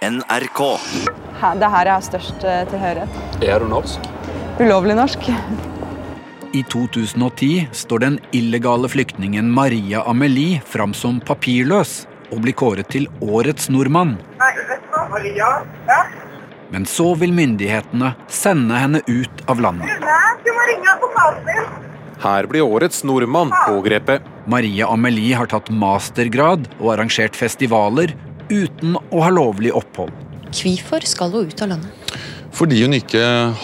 NRK. Det her har størst eh, tilhørighet. Er du norsk? Ulovlig norsk. I 2010 står den illegale flyktningen Maria Amelie fram som papirløs og blir kåret til Årets nordmann. Men så vil myndighetene sende henne ut av landet. Her blir årets nordmann pågrepet. Maria Amelie har tatt mastergrad og arrangert festivaler uten å ha lovlig opphold. Hvorfor skal hun ut av landet? Fordi hun ikke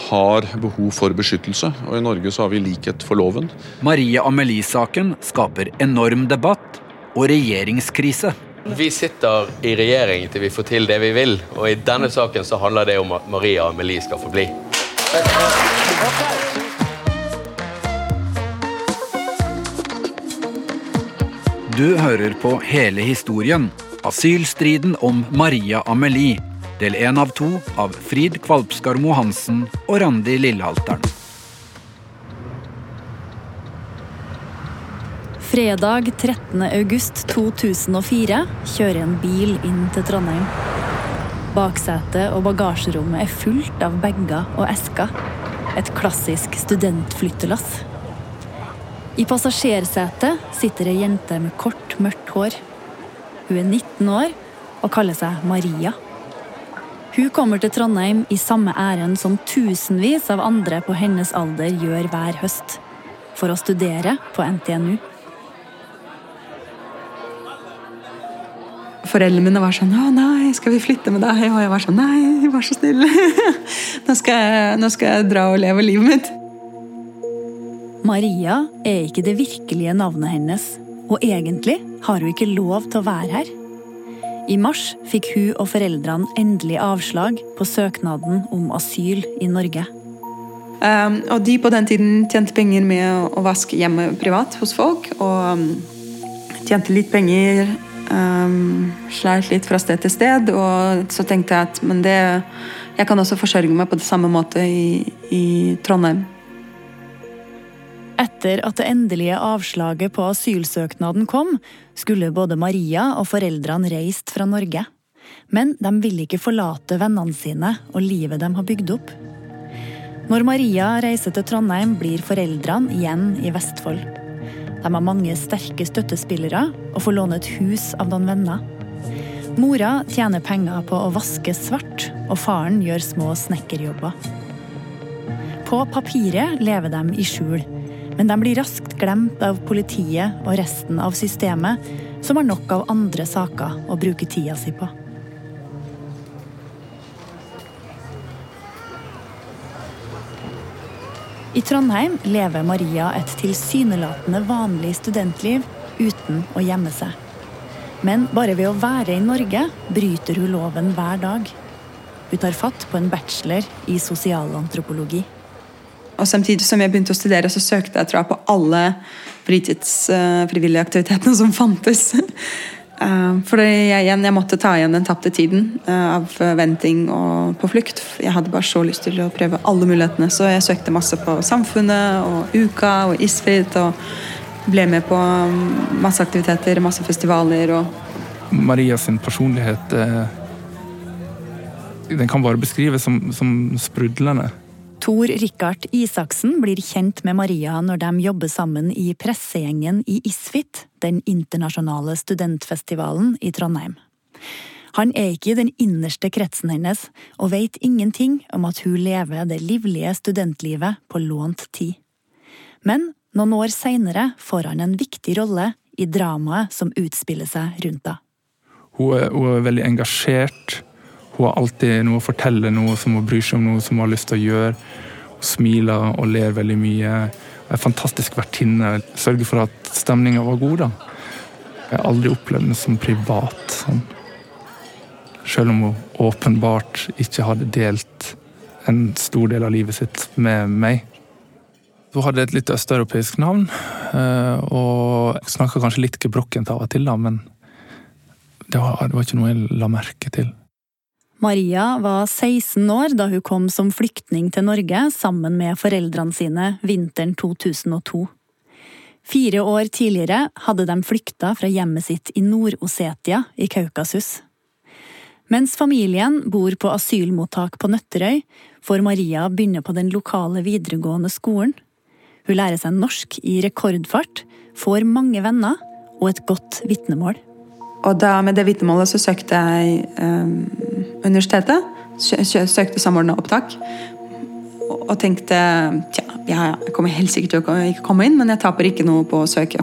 har behov for beskyttelse, og i Norge så har vi likhet for loven. Marie Amelie-saken skaper enorm debatt og regjeringskrise. Vi sitter i regjering til vi får til det vi vil, og i denne saken så handler det om at Maria Amelie skal få bli. Du hører på hele historien. Asylstriden om Maria Amelie. Del én av to av Frid Kvalpskarmo Hansen og Randi Lillehalteren. Fredag 13. august 2004 kjører en bil inn til Trondheim. Baksetet og bagasjerommet er fullt av bager og esker. Et klassisk studentflyttelass. I passasjersetet sitter ei jente med kort, mørkt hår. Hun er 19 år og kaller seg Maria. Hun kommer til Trondheim i samme ærend som tusenvis av andre på hennes alder gjør hver høst. For å studere på NTNU. Foreldrene mine var sånn 'Å nei, skal vi flytte med deg?' Og jeg var sånn 'Nei, vær så snill. Nå skal jeg, nå skal jeg dra og leve livet mitt'. Maria er ikke det virkelige navnet hennes, og egentlig har hun ikke lov til å være her. I mars fikk hun og foreldrene endelig avslag på søknaden om asyl i Norge. Um, og de på den tiden tjente penger med å, vaske hjemme privat hos folk. Og um, tjente litt penger, um, sleit litt fra sted til sted. Og så tenkte jeg at men det, jeg kan også forsørge meg på det samme måte i, i Trondheim. Etter at det endelige avslaget på asylsøknaden kom, skulle både Maria og foreldrene reist fra Norge. Men de ville ikke forlate vennene sine og livet de har bygd opp. Når Maria reiser til Trondheim, blir foreldrene igjen i Vestfold. De har mange sterke støttespillere og får låne et hus av noen venner. Mora tjener penger på å vaske svart, og faren gjør små snekkerjobber. På papiret lever de i skjul, men de blir raskt glemt av politiet og resten av systemet, som har nok av andre saker å bruke tida si på. I Trondheim lever Maria et tilsynelatende vanlig studentliv uten å gjemme seg. Men bare ved å være i Norge bryter hun loven hver dag. Hun tar fatt på en bachelor i sosialantropologi. Og Samtidig som jeg begynte å studere, så søkte jeg tror jeg, på alle fritidsfrivillige aktivitetene som fantes. Uh, For jeg, igjen, jeg måtte ta igjen den tapte tiden uh, av venting og på flukt. Jeg hadde bare så lyst til å prøve alle mulighetene, så jeg søkte masse på Samfunnet og Uka og Isfit. Og ble med på um, masse aktiviteter, masse festivaler og Marias personlighet eh, Den kan bare beskrives som, som sprudlende. Tor Rikard Isaksen blir kjent med Maria når de jobber sammen i pressegjengen i Isfit, den internasjonale studentfestivalen i Trondheim. Han er ikke i den innerste kretsen hennes, og vet ingenting om at hun lever det livlige studentlivet på lånt tid. Men noen år seinere får han en viktig rolle i dramaet som utspiller seg rundt henne. Hun er, hun er veldig engasjert. Hun har alltid noe å fortelle, noe som hun bryr seg om, noe som hun har lyst til å gjøre. Hun smiler og ler veldig mye. En fantastisk vertinne. Sørger for at stemninga var god. da. Jeg har aldri opplevd henne som privat. sånn. Selv om hun åpenbart ikke hadde delt en stor del av livet sitt med meg. Hun hadde et litt østeuropeisk navn, eh, og snakka kanskje litt gebrokkent av og til, da, men det var, det var ikke noe jeg la merke til. Maria var 16 år da hun kom som flyktning til Norge sammen med foreldrene sine vinteren 2002. Fire år tidligere hadde de flykta fra hjemmet sitt i Nord-Osetia i Kaukasus. Mens familien bor på asylmottak på Nøtterøy, får Maria begynne på den lokale videregående skolen. Hun lærer seg norsk i rekordfart, får mange venner og et godt vitnemål. Og da med det vitnemålet så søkte jeg um, universitetet. Søkte samordna opptak. Og tenkte tja, jeg kommer helt sikkert til å ikke komme inn, men jeg taper ikke noe på å søke.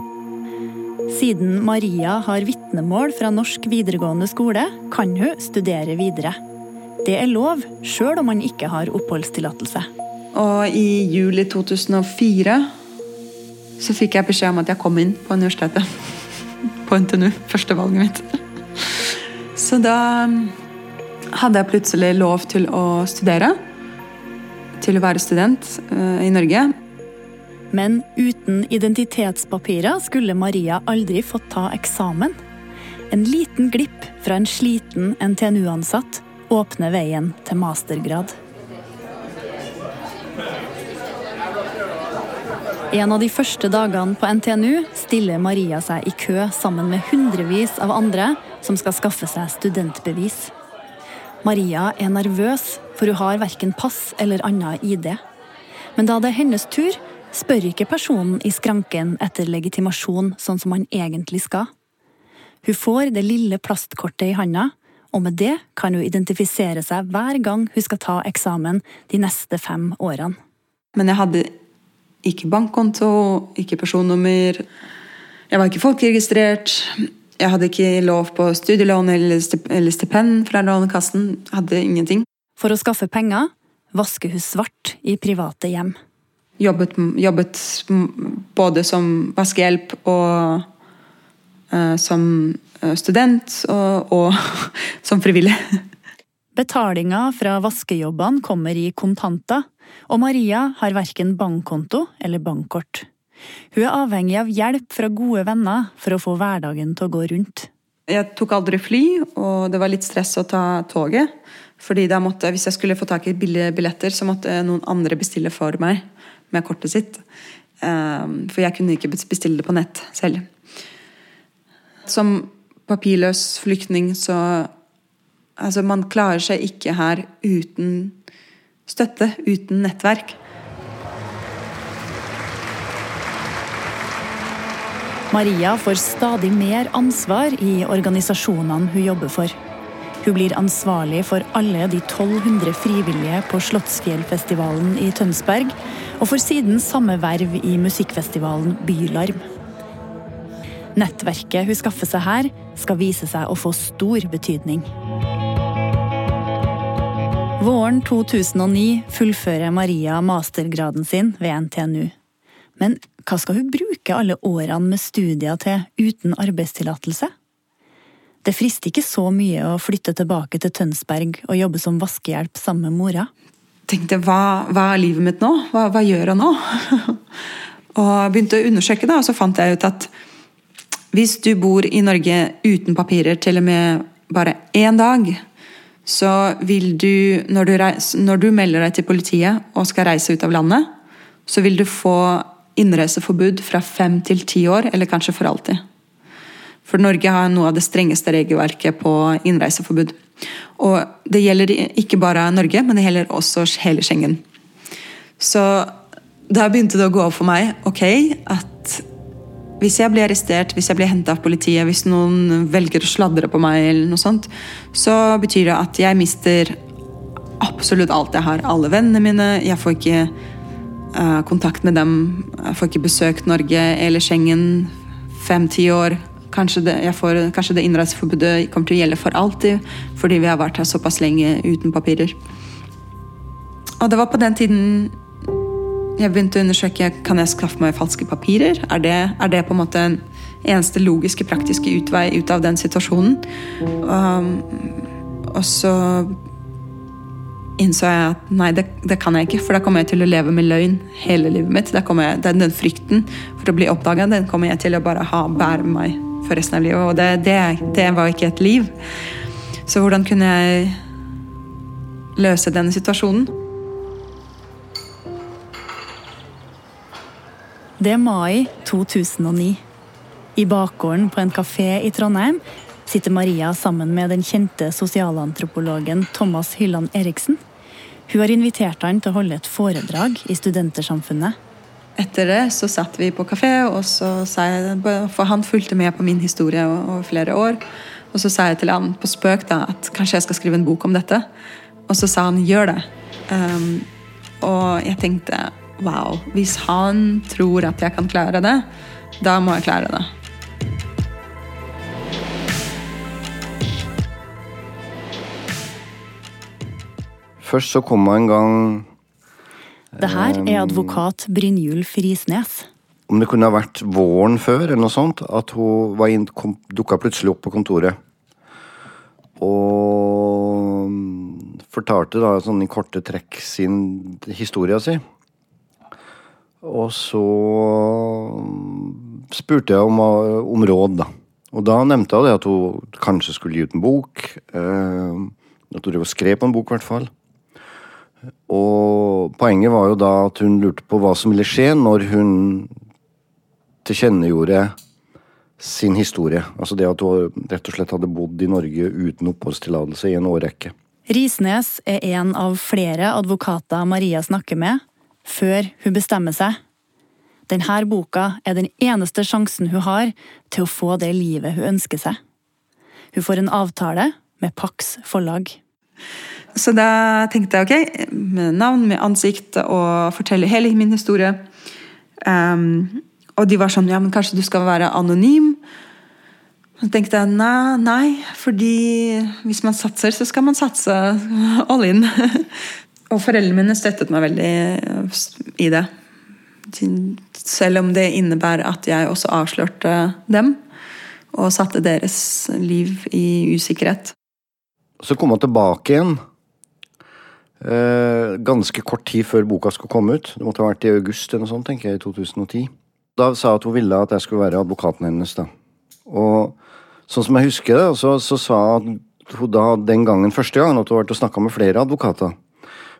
Siden Maria har vitnemål fra norsk videregående skole, kan hun studere videre. Det er lov, sjøl om man ikke har oppholdstillatelse. Og i juli 2004 så fikk jeg beskjed om at jeg kom inn på universitetet. På NTNU. Førstevalget mitt. Så da hadde jeg plutselig lov til å studere. Til å være student eh, i Norge. Men uten identitetspapirer skulle Maria aldri fått ta eksamen. En liten glipp fra en sliten NTNU-ansatt åpner veien til mastergrad. En av de første dagene på NTNU stiller Maria seg i kø sammen med hundrevis av andre som skal skaffe seg studentbevis. Maria er nervøs, for hun har verken pass eller annen ID. Men da det er hennes tur, spør ikke personen i skranken etter legitimasjon sånn som han egentlig skal. Hun får det lille plastkortet i handa, og med det kan hun identifisere seg hver gang hun skal ta eksamen de neste fem årene. Men jeg hadde ikke bankkonto, ikke personnummer. Jeg var ikke folkeregistrert. Jeg hadde ikke lov på studielån eller stipend fra Lånekassen. Hadde ingenting. For å skaffe penger vasker hun svart i private hjem jobbet, jobbet både som vaskehjelp og uh, som eh, student og, og som frivillig. Betalinga fra vaskejobbene kommer i kontanter, og Maria har verken bankkonto eller bankkort. Hun er avhengig av hjelp fra gode venner for å få hverdagen til å gå rundt. Jeg tok aldri fly, og det var litt stress å ta toget. Fordi måtte, Hvis jeg skulle få tak i billige billetter, så måtte noen andre bestille for meg med kortet sitt. Ehm, for jeg kunne ikke bestille det på nett selv. Som papirløs flyktning så Altså, man klarer seg ikke her uten støtte, uten nettverk. Maria får stadig mer ansvar i organisasjonene hun jobber for. Hun blir ansvarlig for alle de 1200 frivillige på Slottsfjellfestivalen i Tønsberg, og får siden samme verv i musikkfestivalen Bylarm. Nettverket hun skaffer seg her, skal vise seg å få stor betydning. Våren 2009 fullfører Maria mastergraden sin ved NTNU. Men hva skal hun bruke alle årene med studier til uten arbeidstillatelse? Det frister ikke så mye å flytte tilbake til Tønsberg og jobbe som vaskehjelp sammen med mora. Tenkte hva, hva er livet mitt nå? Hva, hva gjør jeg nå? og begynte å undersøke, da, og så fant jeg ut at hvis du bor i Norge uten papirer til og med bare én dag, så vil du når, du når du melder deg til politiet og skal reise ut av landet, så vil du få innreiseforbud fra fem til ti år, eller kanskje for alltid. For Norge har noe av det strengeste regelverket på innreiseforbud. Og det gjelder ikke bare Norge, men det gjelder også hele Schengen. Så da begynte det å gå opp for meg ok, at hvis jeg blir arrestert, hvis jeg blir henta av politiet, hvis noen velger å sladre på meg, eller noe sånt, så betyr det at jeg mister absolutt alt jeg har. Alle vennene mine. Jeg får ikke kontakt med dem. Jeg får ikke besøkt Norge eller Schengen fem-ti år. Kanskje det, får, kanskje det innreiseforbudet kommer til å gjelde for alltid, fordi vi har vært her såpass lenge uten papirer. Og det var på den tiden jeg begynte å undersøke kan jeg skaffe meg falske papirer. Er det, er det på en måte en eneste logiske, praktiske utvei ut av den situasjonen? Um, og så innså jeg at nei, det, det, kan jeg ikke, for da kommer jeg til å leve med løgn hele livet mitt. Jeg, den, den, frykten for å bli oppdaga, den kommer jeg til å bare ha bære med meg for resten av livet. Og det, det, det var ikke et liv. Så hvordan kunne jeg løse denne situasjonen? Det er mai 2009. I bakgården på en kafé i Trondheim sitter Maria sammen med den kjente sosialantropologen Thomas Hylland Eriksen. Hun har invitert han til å holde et foredrag i Studentersamfunnet. Etter det så satt vi på kafé, og så sa jeg, for han fulgte med på min historie over flere år. Og så sa jeg til han på spøk da, at kanskje jeg skal skrive en bok om dette. Og så sa han gjør det. Um, og jeg tenkte wow, hvis han tror at jeg kan klare det, da må jeg klare det. Først så kom jeg en gang Det her er advokat Brynjulf Risnes. Om det kunne ha vært våren før, eller noe sånt, at hun var inn, kom, dukka plutselig opp på kontoret. Og fortalte da sånn i korte trekk sin historia si. Og så spurte jeg om, om, råd, da. Og da nevnte hun det at hun kanskje skulle gi ut en bok. Eh, at hun skrev på en bok, i hvert fall. Og poenget var jo da at hun lurte på hva som ville skje når hun tilkjennegjorde sin historie. Altså det at hun rett og slett hadde bodd i Norge uten oppholdstillatelse i en årrekke. Risnes er en av flere advokater Maria snakker med, før hun bestemmer seg. Denne boka er den eneste sjansen hun har til å få det livet hun ønsker seg. Hun får en avtale med Pax forlag. Så da tenkte jeg ok, med navn, med ansikt og fortelle hele min historie. Um, og de var sånn ja, men kanskje du skal være anonym? Så tenkte jeg nei, nei, fordi hvis man satser, så skal man satse all in. og foreldrene mine støttet meg veldig i det. Selv om det innebærer at jeg også avslørte dem. Og satte deres liv i usikkerhet. Så kom han tilbake igjen Eh, ganske kort tid før boka skulle komme ut. Det måtte ha vært i august eller noe sånt, tenker jeg, i 2010. Da sa hun at hun ville at jeg skulle være advokaten hennes. da. Og sånn som jeg husker det, så, så sa hun da den gangen første gang at hun hadde vært og snakka med flere advokater.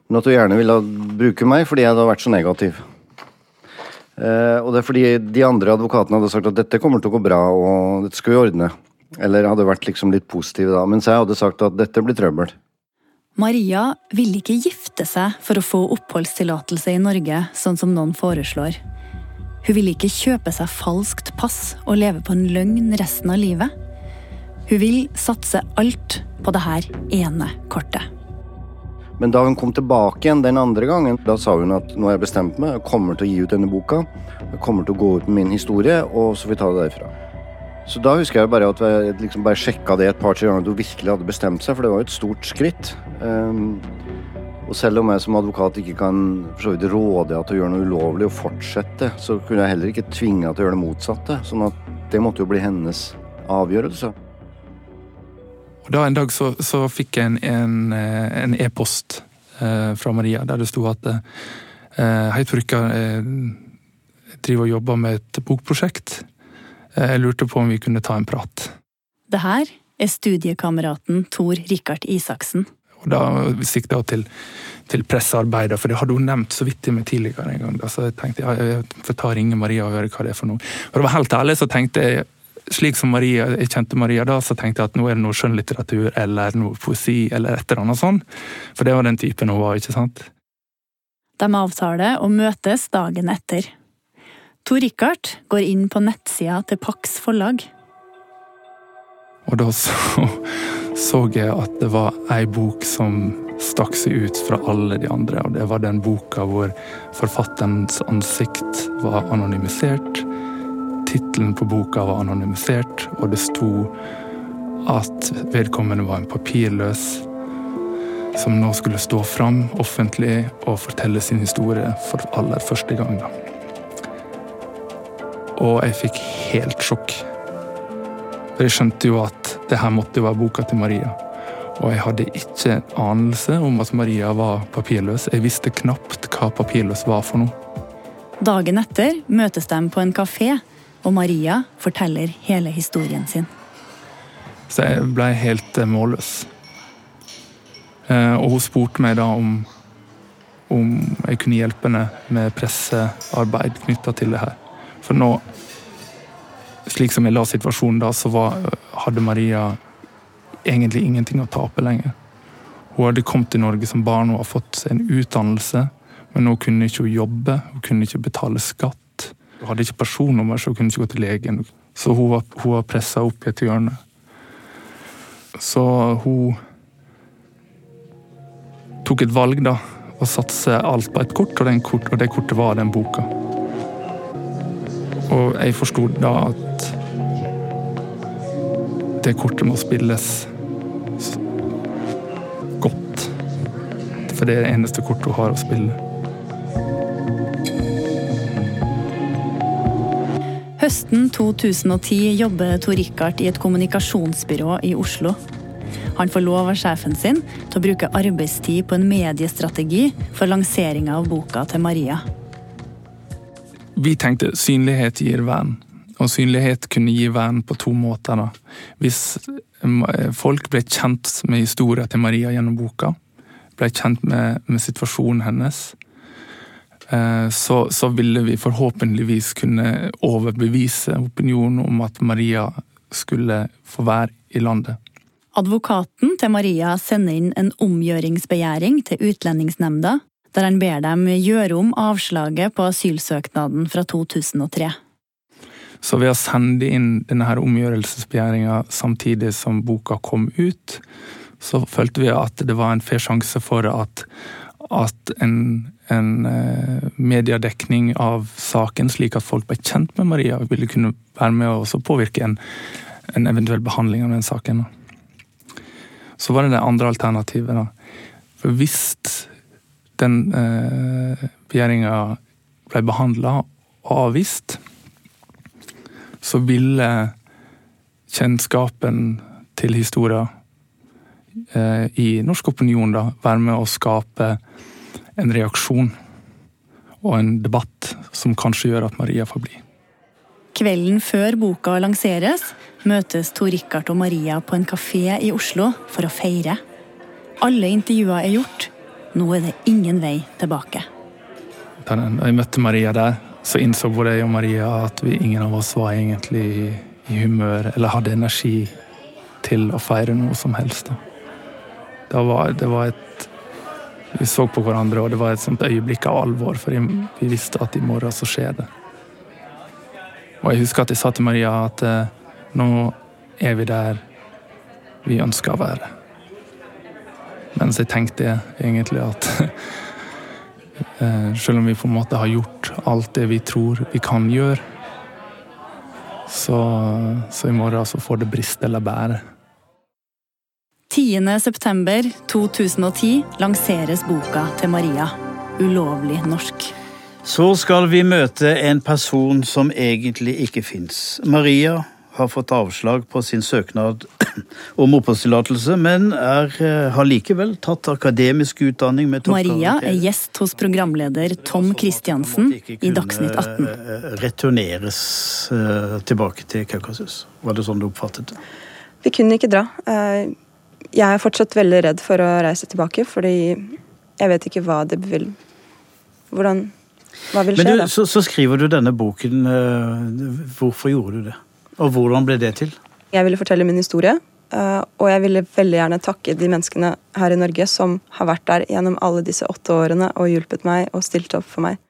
Men at hun gjerne ville bruke meg fordi jeg hadde vært så negativ. Eh, og det er fordi de andre advokatene hadde sagt at dette kommer til å gå bra, og dette skal vi ordne. Eller hadde vært liksom litt positive da. Mens jeg hadde sagt at dette blir trøbbel. Maria vil ikke gifte seg for å få oppholdstillatelse i Norge, sånn som noen foreslår. Hun vil ikke kjøpe seg falskt pass og leve på en løgn resten av livet. Hun vil satse alt på dette ene kortet. Men da hun kom tilbake igjen den andre gangen, da sa hun at nå har jeg bestemt meg, jeg kommer til å gi ut denne boka. Jeg kommer til å gå ut med min historie, og så får vi ta det derfra. Så da husker jeg bare at jeg liksom bare sjekka det et par-tre ganger at hun virkelig hadde bestemt seg, for det var jo et stort skritt. Um, og selv om jeg som advokat ikke kan for så vidt råde henne til å gjøre noe ulovlig og fortsette, så kunne jeg heller ikke tvinge henne til å gjøre det motsatte. Sånn at det måtte jo bli hennes avgjørelse. Og da En dag så, så fikk jeg en e-post e eh, fra Maria der det sto at eh, Hei, Turka. Jeg driver og jobber med et bokprosjekt. Jeg lurte på om vi kunne ta en prat. Det her er studiekameraten Tor Rikard Isaksen. Og Da sikta jeg til, til pressearbeider, for det hadde hun nevnt så vidt i meg tidligere en gang. Så jeg tenkte ja, jeg får ta ringe Maria og høre hva det er for noe. For det var helt ærlig så tenkte jeg slik som Maria, jeg kjente Maria da, så tenkte jeg at nå er det noe skjønnlitteratur eller noe poesi eller et eller annet sånt. For det var den typen hun var, ikke sant? De avtaler å møtes dagen etter. Tor Rikard går inn på nettsida til Pax forlag. Og da så, så jeg at det var ei bok som stakk seg ut fra alle de andre. Og det var den boka hvor forfatterens ansikt var anonymisert. Tittelen på boka var anonymisert, og det sto at vedkommende var en papirløs som nå skulle stå fram offentlig og fortelle sin historie for aller første gang. da. Og jeg fikk helt sjokk. For jeg skjønte jo at det her måtte jo være boka til Maria. Og jeg hadde ikke anelse om at Maria var papirløs. Jeg visste knapt hva papirløs var for noe. Dagen etter møtes de på en kafé, og Maria forteller hele historien sin. Så jeg ble helt eh, målløs. Eh, og hun spurte meg da om, om jeg kunne hjelpe henne med pressearbeid knytta til det her. For nå, slik som jeg la situasjonen da, så var, hadde Maria egentlig ingenting å tape lenger. Hun hadde kommet til Norge som barn og hadde fått en utdannelse, men nå kunne ikke hun jobbe, hun kunne ikke betale skatt. Hun hadde ikke personnummer, så hun kunne ikke gå til legen. Så hun var, hun var pressa opp i et hjørne. Så hun tok et valg, da, og satse alt på et kort, og, kort, og det kortet var den boka. Og jeg forsto da at det kortet må spilles godt. For det er det eneste kortet hun har å spille. Høsten 2010 jobber Tor Rikard i et kommunikasjonsbyrå i Oslo. Han får lov av sjefen sin til å bruke arbeidstid på en mediestrategi for lanseringa av boka til Maria. Vi tenkte synlighet gir vern. Og synlighet kunne gi vern på to måter. da. Hvis eh, folk ble kjent med historien til Maria gjennom boka, ble kjent med, med situasjonen hennes, eh, så, så, ville vi forhåpentligvis kunne overbevise opinionen om at Maria skulle få være i landet. Advokaten til Maria sender inn en omgjøringsbegjæring til Utlendingsnemnda, der han ber dem gjøre om avslaget på asylsøknaden fra 2003. Så ved å sende inn denne her omgjørelsesbegjæringa samtidig som boka kom ut, så følte vi at det var en fair sjanse for at, at en, en uh, mediedekning av saken, slik at folk ble kjent med Maria, ville kunne være med og påvirke en, en, eventuell behandling av den saken. Så var det det andre alternativet. Da. For hvis den eh, begjæringa ble behandla og avvist, så ville kjennskapen til historia eh, i norsk opinion da, være med å skape en reaksjon og en debatt som kanskje gjør at Maria får bli. Kvelden før boka lanseres, møtes Tor Rikard og Maria på en kafé i Oslo for å feire. Alle intervjuer er gjort. Nå er det ingen vei tilbake. Da jeg møtte Maria der, så innså både jeg og Maria at vi, ingen av oss var egentlig i, humør eller hadde energi til å feire noe som helst. Da. Var, det var et Vi så på hverandre, og det var et sånt øyeblikk av alvor, for vi visste at i morgen så skjer det. Og jeg husker at jeg sa til Maria at eh, nå er vi der vi ønsker å være. Mens jeg tenkte egentlig at Eh, selv om vi på en måte har gjort alt det vi tror vi kan gjøre, så, så i morgen så får det briste eller bære. 10.9.2010 lanseres boka til Maria, 'Ulovlig norsk'. Så skal vi møte en person som egentlig ikke fins. Maria har fått avslag på sin søknad om oppholdstillatelse, men er, eh, har likevel tatt akademisk utdanning med Maria er gjest hos programleder Tom Christiansen i Dagsnytt 18. Eh, returneres eh, tilbake til Kaukasus. Var det sånn du oppfattet det? Vi kunne ikke dra. Jeg er fortsatt veldig redd for å reise tilbake, fordi jeg vet ikke hva det vil Hvordan Hva vil skje, Men du, da? Så, så skriver du denne boken. Hvorfor gjorde du det? Og hvordan ble det til? Jeg ville fortelle min historie. Eh, og jeg ville veldig gjerne takke de menneskene her i Norge som har vært der gjennom alle disse åtte årene og hjulpet meg og stilt opp for meg.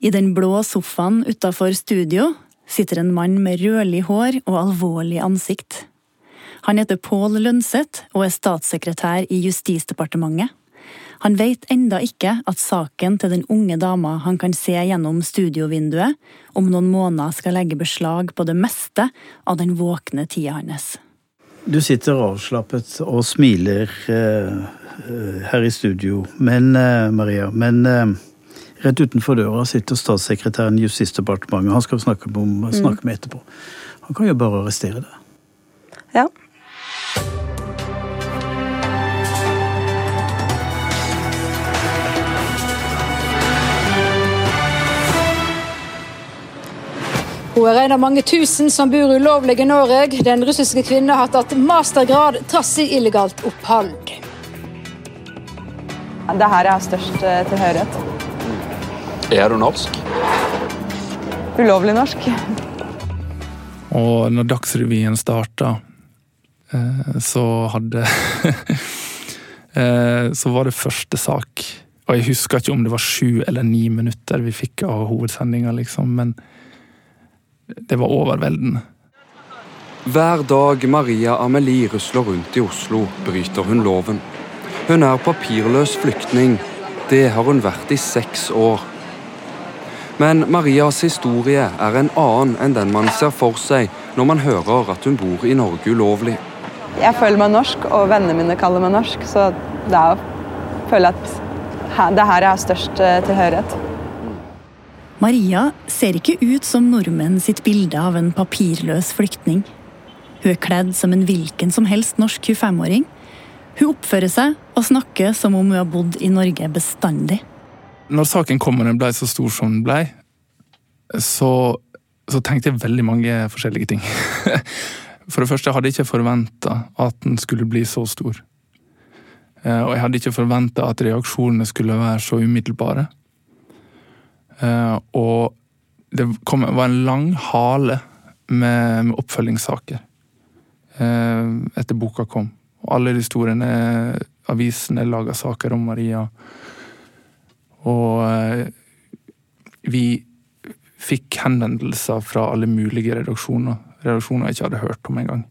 I den blå sofaen utafor studio sitter en mann med rødlig hår og alvorlig ansikt. Han heter Pål Lønseth og er statssekretær i Justisdepartementet. Han vet enda ikke at saken til den unge dama han kan se gjennom studiovinduet, om noen måneder skal legge beslag på det meste av den våkne tida hans. Du sitter avslappet og smiler eh, her i studio, men eh, Maria, men eh, rett utenfor døra sitter statssekretæren i Justisdepartementet. Han skal snakke med, snakke med etterpå. Han kan jo bare arrestere deg. Ja. Hun er en av mange tusen som bor ulovlig i Norge. Den russiske kvinnen har tatt mastergrad trass i illegalt opphold. Det er her er størst eh, tilhørighet. Er du norsk? Ulovlig norsk. Og når Dagsrevyen starta eh, så hadde eh, Så var det første sak. Og jeg husker ikke om det var sju eller ni minutter vi fikk av hovedsendinga, liksom, men det var overveldende. Hver dag Maria Amelie rusler rundt i Oslo, bryter hun loven. Hun er papirløs flyktning. Det har hun vært i seks år. Men Marias historie er en annen enn den man ser for seg når man hører at hun bor i Norge ulovlig. Jeg føler meg norsk, og vennene mine kaller meg norsk, så det er jeg at det er her jeg har størst eh, tilhørighet. Maria ser ikke ut som nordmenn sitt bilde av en papirløs flyktning. Hun er kledd som en hvilken som helst norsk 25-åring. Hun oppfører seg og snakker som om hun har bodd i Norge bestandig. Når saken kom og den ble så stor som den ble, så, så tenkte jeg veldig mange forskjellige ting. For det første hadde jeg ikke forventa at den skulle bli så stor. Eh, og jeg hadde ikke forventa at reaksjonene skulle være så umiddelbare. Eh, og det kom, var en lang hale med, med oppfølgingssaker eh, etter boka kom. Og alle de store avisene laga saker om Maria. Og vi fikk henvendelser fra alle mulige redaksjoner. Redaksjoner jeg ikke hadde hørt om engang.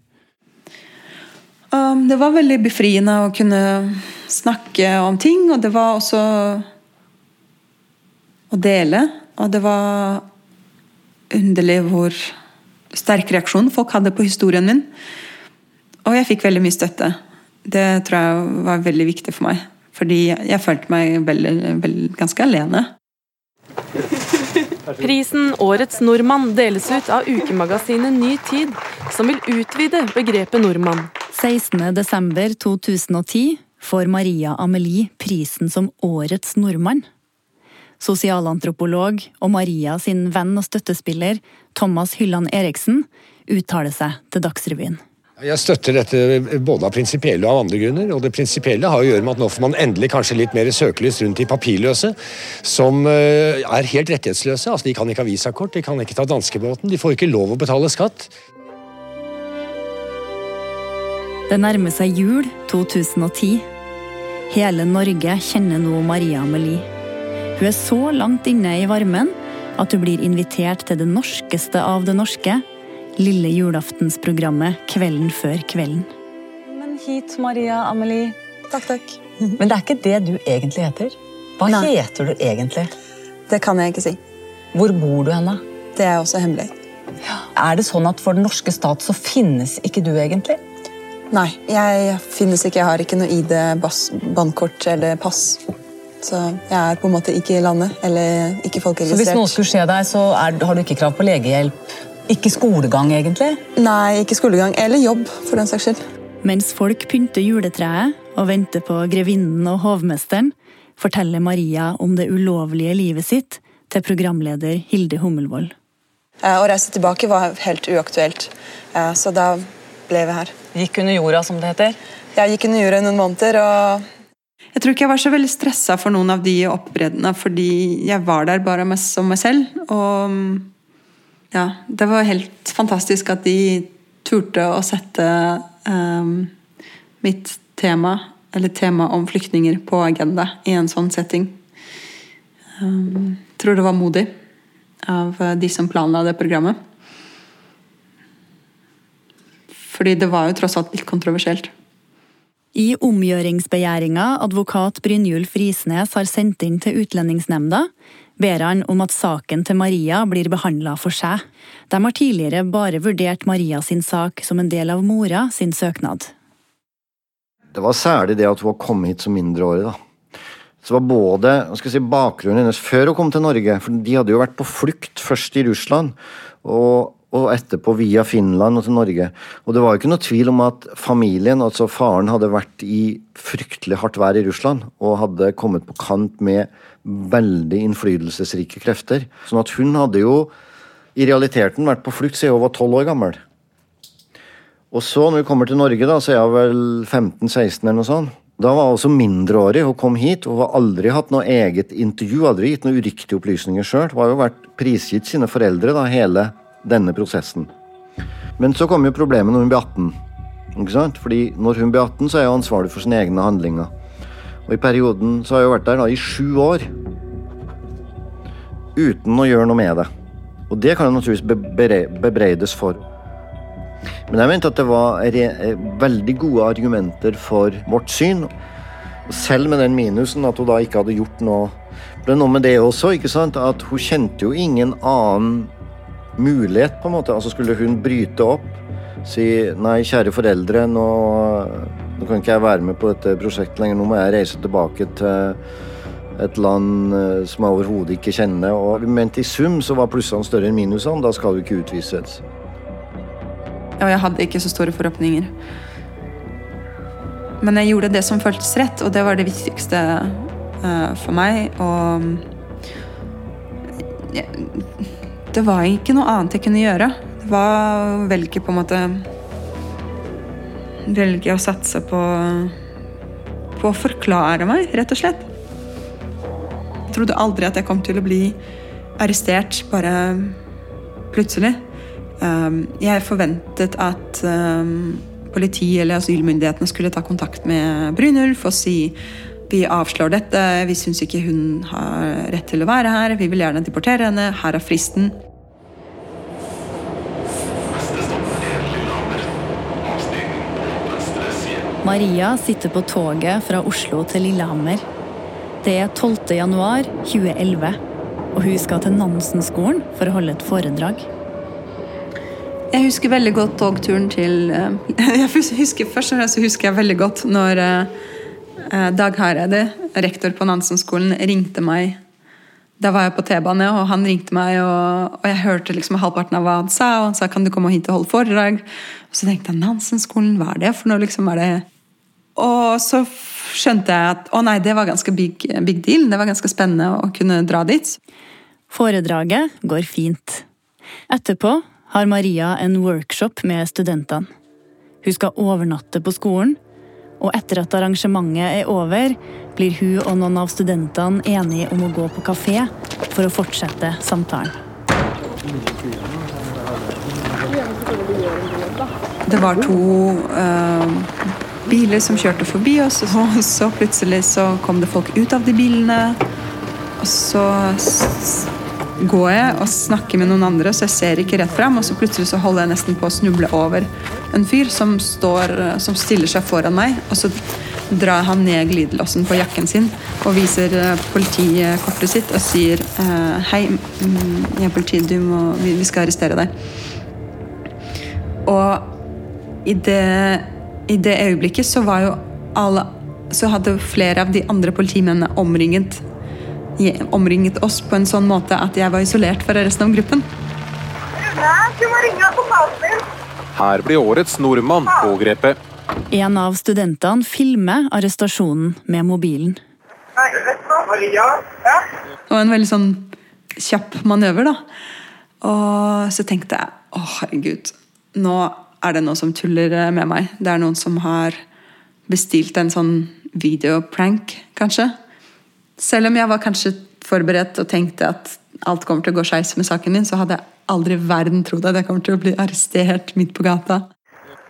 Um, det var veldig befriende å kunne snakke om ting, og det var også å dele. Og det var underlig hvor sterk reaksjon folk hadde på historien min. Og jeg fikk veldig mye støtte. Det tror jeg var veldig viktig for meg. Fordi jeg følte meg veldig, veldig, ganske alene. Prisen Årets nordmann deles ut av ukemagasinet Ny Tid, som vil utvide begrepet nordmann. 16.12.2010 får Maria Amelie prisen som Årets nordmann. Sosialantropolog og Maria sin venn og støttespiller Thomas Hylland Eriksen uttaler seg til Dagsrevyen. Jeg støtter dette både av prinsipielle og av andre grunner. og Det prinsipielle har å gjøre med at nå får man endelig kanskje litt mer søkelys rundt de papirløse, som eh, er helt rettighetsløse. Altså, De kan ikke ha visakort, de kan ikke ta danskebåten, de får ikke lov å betale skatt. Det nærmer seg jul 2010. Hele Norge kjenner nå Maria Amelie. Hun er så langt inne i varmen at hun blir invitert til det norskeste av det norske, lille julaftensprogrammet Kvelden før kvelden. Men hit, Maria Amelie. Takk, takk. Men det er ikke det du egentlig heter. Hva Nei. heter du egentlig? Det kan jeg ikke si. Hvor bor du henne? Det er også hemmelig. Er det sånn at for den norske stat så finnes ikke du egentlig? Nei, jeg finnes ikke. Jeg har ikke noe ID, bankkort eller pass. Så jeg er på en måte ikke i landet, eller ikke folkeregistrert. Så hvis noe skulle skje deg, så er, har du ikke krav på legehjelp? Ikke skolegang, egentlig? Nei, ikke skolegang. Eller jobb, for den saks skyld. Mens folk pynter juletreet og venter på grevinnen og hovmesteren, forteller Maria om det ulovlige livet sitt til programleder Hilde Hummelvold. Eh, Å reise tilbake var helt uaktuelt, Eh, så da ble vi her. Gikk under jorda, som det heter? Jeg gikk under jorda i noen måneder, og Jeg tror ikke jeg var så veldig stressa for noen av de oppbreddene, fordi jeg var der bare som meg selv. Og ja, det var helt fantastisk at de turte å sette um, mitt tema, eller tema om flyktninger, på agenda i en sånn setting. Um, tror det var modig av de som planla det programmet. Fordi det var jo tross alt litt kontroversielt. I omgjøringsbegjæringa advokat Brynjulf Risnes har sendt inn til Utlendingsnemnda, ber han om at saken til Maria blir behandla for seg. De har tidligere bare vurdert Maria sin sak som en del av mora sin søknad. Det var særlig det at hun kommet hit som mindreårig. da. Så var både si, bakgrunnen hennes før hun kom til Norge, for de hadde jo vært på flukt, først i Russland, og, og etterpå via Finland og til Norge. Og det var jo ikke noe tvil om at familien, altså faren, hadde vært i fryktelig hardt vær i Russland, og hadde kommet på kant med veldig innflytelsesrike krefter. Sånn at hun hadde jo i realiteten vært på flukt siden hun var tolv år gammel. Og så, når vi kommer til Norge, da, så er hun vel 15-16 eller noe sånt. Da var hun også mindreårig. Hun kom hit og har aldri hatt noe eget intervju, aldri gitt noen uriktige opplysninger sjøl. Hun har jo vært prisgitt sine foreldre da, hele denne prosessen. Men så kom jo problemet når hun ble 18. Ikke sant? Fordi når hun blir 18, så er hun ansvarlig for sine egne handlinger. Og i perioden så har hun vært der da i sju år. Uten å gjøre noe med det. Og det kan hun naturligvis bebreides for. Men jeg mente at det var veldig gode argumenter for vårt syn. Selv med den minusen at hun da ikke hadde gjort noe. Det er noe med det også, ikke sant? at hun kjente jo ingen annen mulighet, på en måte. Altså Skulle hun bryte opp, si nei, kjære foreldre, nå, nå kan ikke jeg være med på dette prosjektet lenger, nå må jeg reise tilbake til et land eh, som jeg overhodet ikke kjenner. Og mente i sum så var plussene større enn minusene. Da skal du ikke utvises. Og jeg hadde ikke så store forhåpninger. Men jeg gjorde det som føltes rett, og det var det viktigste uh, for meg. Og jeg, det var ikke noe annet jeg kunne gjøre. Det var å velge på en måte Velge å satse på på å forklare meg, rett og slett. Jeg trodde aldri at jeg kom til å bli arrestert bare plutselig. Um, jeg forventet at um, politiet eller asylmyndighetene skulle ta kontakt med Brynulf og si vi avslår dette, vi syns ikke hun har rett til å være her, vi vil gjerne deportere henne, her er fristen. Maria sitter på toget fra Oslo til Lillehammer. Det er 12. januar 2011, og hun skal til Nansen-skolen for å holde et foredrag. Jeg husker veldig godt togturen til eh, jeg husker, Først og fremst husker jeg veldig godt når eh, Dag Hareide, rektor på Nansen-skolen, ringte meg. Da var jeg på T-bane, og han ringte meg, og, og, jeg hørte liksom halvparten av hva han sa. Og han sa kan du komme hit og holde foredrag. Og så tenkte jeg Nansen-skolen, hva er det for noe? liksom er det og så skjønte jeg at å nei, det var ganske big, big deal. Det var ganske spennende å kunne dra dit. Foredraget går fint. Etterpå har Maria en workshop med studentene. Hun skal overnatte på skolen, og etter at arrangementet er over, blir hun og noen av studentene enige om å gå på kafé for å fortsette samtalen. Det var to uh, biler som kjørte forbi oss, og så plutselig så kom det folk ut av de bilene. Og så går jeg og snakker med noen andre, så jeg ser ikke rett fram. Og så plutselig så holder jeg nesten på å snuble over en fyr som, står, som stiller seg foran meg. Og så drar han ned glidelåsen på jakken sin og viser eh, politikortet sitt og sier eh, Hei, mm, jeg er politiet, vi skal arrestere deg. Og i det i det øyeblikket så var jo alle Så hadde flere av de andre politimennene omringet, omringet oss på en sånn måte at jeg var isolert fra resten av gruppen. Her blir årets nordmann pågrepet. En av studentene filmer arrestasjonen med mobilen. Det var en veldig sånn kjapp manøver, da. Og så tenkte jeg å, herregud, nå er det noen som tuller eh, med meg. Det er noen som har bestilt en sånn videoprank, kanskje. Selv om jeg var kanskje forberedt og tenkte at alt kommer til å gå skeis med saken min, så hadde jeg aldri i verden trodd at jeg kommer til å bli arrestert midt på gata.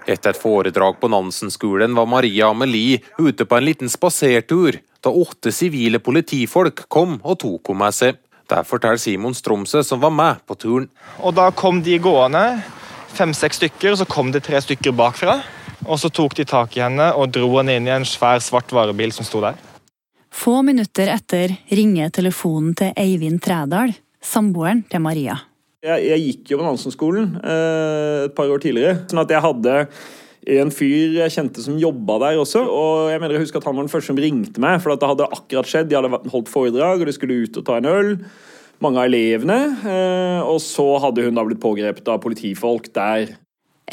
Etter et foredrag på Nansen-skolen var Maria Amelie ute på en liten spasertur da åtte sivile politifolk kom og tok henne med seg. Det forteller Simon Stromsø, som var med på turen. Og Da kom de gående fem-seks stykker, og så kom det tre stykker bakfra. Og så tok de tak i henne og dro henne inn i en svær svart varebil som sto der. Få minutter etter ringer telefonen til Eivind Trædal, samboeren til Maria. Jeg, jeg gikk jo på Nansen-skolen eh, et par år tidligere. sånn at jeg hadde en fyr jeg kjente som jobba der også. og Jeg mener jeg husker at han var den første som ringte meg, for det hadde akkurat skjedd. De hadde holdt foredrag, og de skulle ut og ta en øl mange av elevene. Eh, og så hadde hun da blitt pågrepet av politifolk der.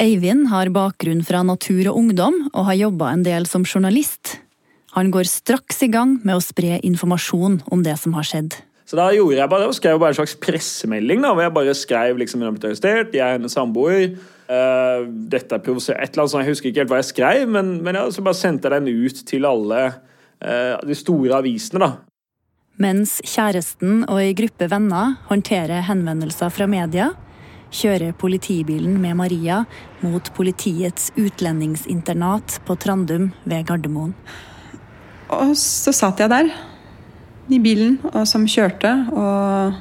Eivind har bakgrunn fra Natur og Ungdom, og har jobba en del som journalist. Han går straks i gang med å spre informasjon om det som har skjedd. Så da gjorde jeg bare, skrev bare en slags pressemelding da, hvor jeg bare skrev liksom hun har blitt arrestert, jeg er hennes samboer. Uh, dette er et eller annet sånt, Jeg husker ikke helt hva jeg skrev, men, men ja, så bare sendte jeg den ut til alle uh, de store avisene. da. Mens kjæresten og ei gruppe venner håndterer henvendelser fra media, kjører politibilen med Maria mot politiets utlendingsinternat på Trandum ved Gardermoen. Og så satt jeg der i bilen og som kjørte, og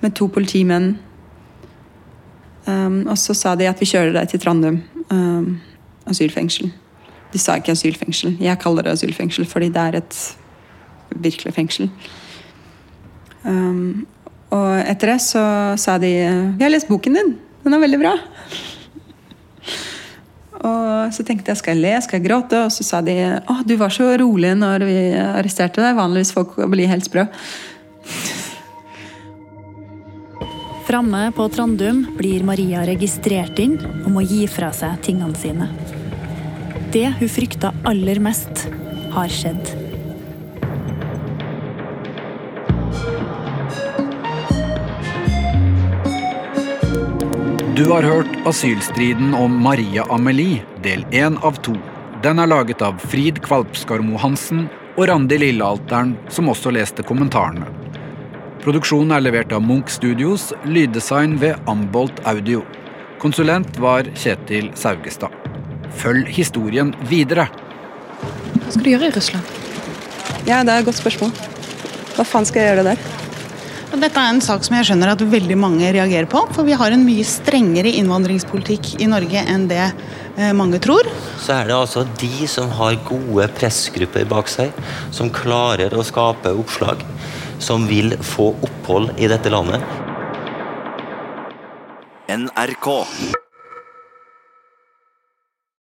med to politimenn. Um, og så sa de at vi kjører deg til Trandum um, asylfengsel. De sa ikke asylfengsel. Jeg kaller det asylfengsel fordi det er et virkelig fengsel. Um, og etter det så sa de Vi har lest boken din. Den er veldig bra. Og så tenkte jeg skal jeg le, skal jeg gråte? Og så sa de å, du var så rolig når vi arresterte deg. Vanligvis folk blir helt sprø. Framme på Trandum blir Maria registrert inn og må gi fra seg tingene sine. Det hun frykta aller mest, har skjedd. Du har hørt asylstriden om Maria Amelie, del én av to. Den er laget av Frid Kvalpskarmo Hansen og Randi Lillealteren, som også leste kommentarene. Produksjonen er levert av Munch Studios, lyddesign ved Ambolt Audio. Konsulent var Kjetil Saugestad. Følg historien videre. Hva skal du gjøre i Russland? Ja, det er et godt spørsmål. Hva faen skal jeg gjøre der? Dette er en sak som jeg skjønner at veldig mange reagerer på. For vi har en mye strengere innvandringspolitikk i Norge enn det eh, mange tror. Så er det altså de som har gode pressgrupper bak seg, som klarer å skape oppslag, som vil få opphold i dette landet. NRK.